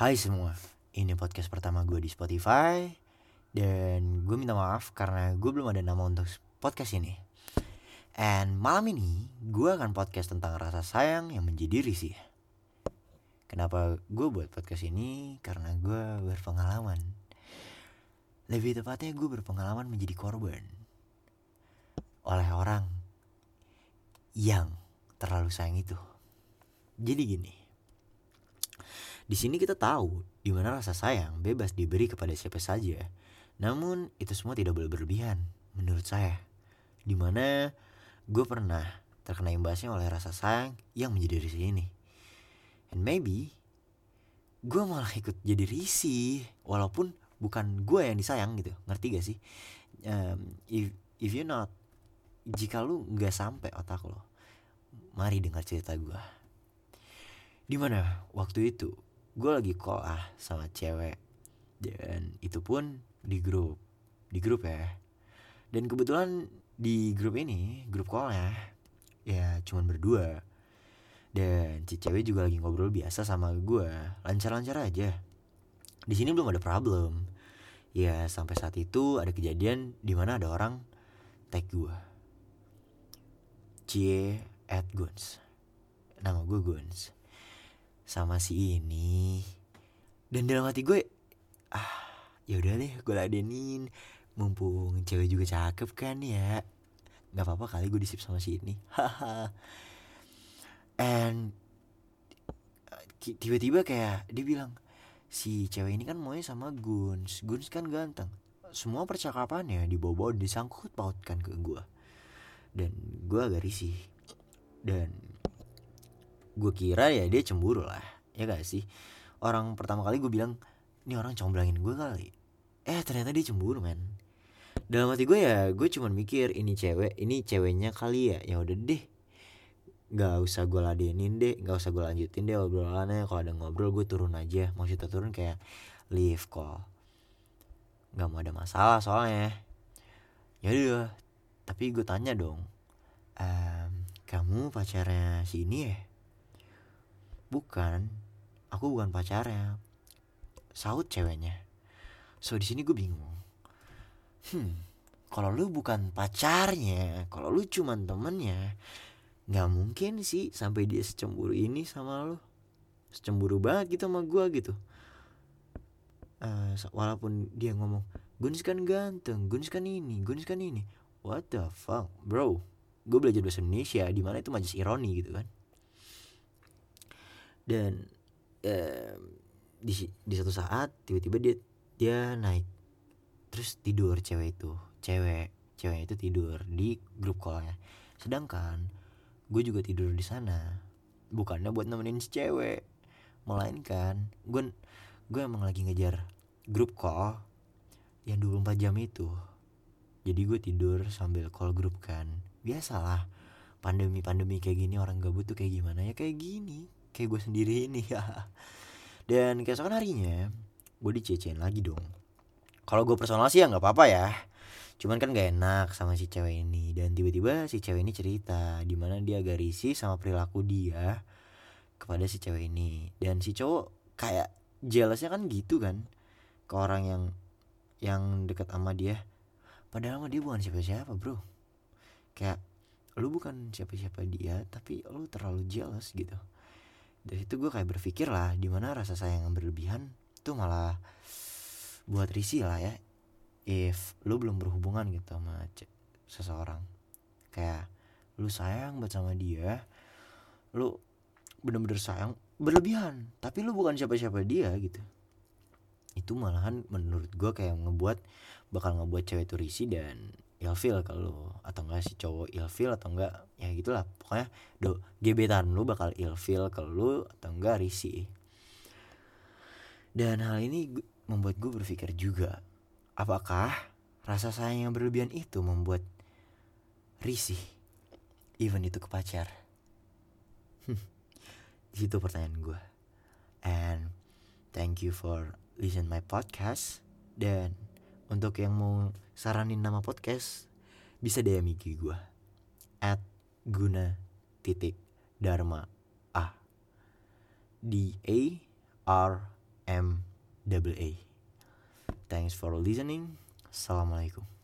Hai semua, ini podcast pertama gue di Spotify Dan gue minta maaf karena gue belum ada nama untuk podcast ini. And malam ini gue akan podcast tentang rasa sayang yang menjadi risih Kenapa gue buat podcast ini? Karena gue berpengalaman. Lebih tepatnya gue berpengalaman menjadi korban Oleh orang yang terlalu sayang itu. Jadi gini di sini kita tahu di mana rasa sayang bebas diberi kepada siapa saja. Namun itu semua tidak boleh berlebihan menurut saya. Di mana gue pernah terkena imbasnya oleh rasa sayang yang menjadi risih ini. And maybe gue malah ikut jadi risih walaupun bukan gue yang disayang gitu. Ngerti gak sih? Um, if if you not jika lu nggak sampai otak lo, mari dengar cerita gue. Di mana waktu itu gue lagi call ah sama cewek. Dan itu pun di grup. Di grup ya. Dan kebetulan di grup ini grup callnya ya cuman berdua. Dan si cewek juga lagi ngobrol biasa sama gue lancar-lancar aja. Di sini belum ada problem. Ya sampai saat itu ada kejadian di mana ada orang tag gue cie at guns. Nama gue guns sama si ini. Dan dalam hati gue ah ya udah deh gue ladenin. Mumpung cewek juga cakep kan ya. Nggak apa-apa kali gue disip sama si ini. Haha. And tiba-tiba kayak dia bilang si cewek ini kan maunya sama Guns. Guns kan ganteng. Semua percakapannya dibawa-bawa disangkut pautkan ke gue dan gue agak risih. Dan gue kira ya dia cemburu lah ya gak sih? Orang pertama kali gue bilang ini orang comblangin gue kali. Eh ternyata dia cemburu men. Dalam hati gue ya gue cuman mikir ini cewek ini ceweknya kali ya. Ya udah deh. Nggak usah gue ladenin deh nggak usah gue lanjutin deh obrolannya. Kalau ada ngobrol gue turun aja. Maksudnya turun kayak leave call. Nggak mau ada masalah soalnya. Ya udah tapi gue tanya dong ehm, kamu pacarnya si ini ya bukan. Aku bukan pacarnya. Saut ceweknya. So di sini gue bingung. Hmm kalau lu bukan pacarnya kalau lu cuman temennya nggak mungkin sih sampai dia secemburu ini sama lu. Secemburu banget gitu sama gue gitu. Uh, walaupun dia ngomong Guns kan ganteng Guns kan ini Guns kan ini. What the fuck bro? Gue belajar bahasa Indonesia di mana itu majas ironi gitu kan dan eh, di di satu saat tiba-tiba dia dia naik. Terus tidur cewek itu. Cewek cewek itu tidur di grup callnya. Sedangkan gue juga tidur di sana. Bukannya buat nemenin si cewek melainkan gue gue emang lagi ngejar grup call yang 24 jam itu. Jadi gue tidur sambil call grup kan. Biasalah pandemi pandemi kayak gini orang gabut tuh kayak gimana? Ya kayak gini kayak gue sendiri ini ya. Dan keesokan harinya gue dicecein lagi dong. Kalau gue personal sih ya nggak apa-apa ya. Cuman kan gak enak sama si cewek ini. Dan tiba-tiba si cewek ini cerita di mana dia agak risih sama perilaku dia kepada si cewek ini. Dan si cowok kayak jealousnya kan gitu kan ke orang yang yang dekat sama dia. Padahal dia bukan siapa-siapa bro. Kayak lu bukan siapa-siapa dia tapi lu terlalu jealous gitu dari itu gue kayak berpikir lah di mana rasa sayang yang berlebihan tuh malah buat risih lah ya. If lu belum berhubungan gitu sama seseorang. Kayak lu sayang buat sama dia lu bener-bener sayang berlebihan tapi lu bukan siapa-siapa dia gitu. Itu malahan menurut gue kayak ngebuat bakal ngebuat cewek itu risih dan ilfil kalau atau enggak si cowok ilfil atau enggak ya gitulah. Pokoknya do gebetan lu bakal ilfil ke lu atau enggak risih dan hal ini membuat gue berpikir juga apakah rasa sayang yang berlebihan itu membuat risih even itu ke pacar? Itu pertanyaan gue and thank you for listen my podcast dan untuk yang mau saranin nama podcast bisa DM IG gue at guna titik dharma a. D a r M A. Thanks for listening. Assalamualaikum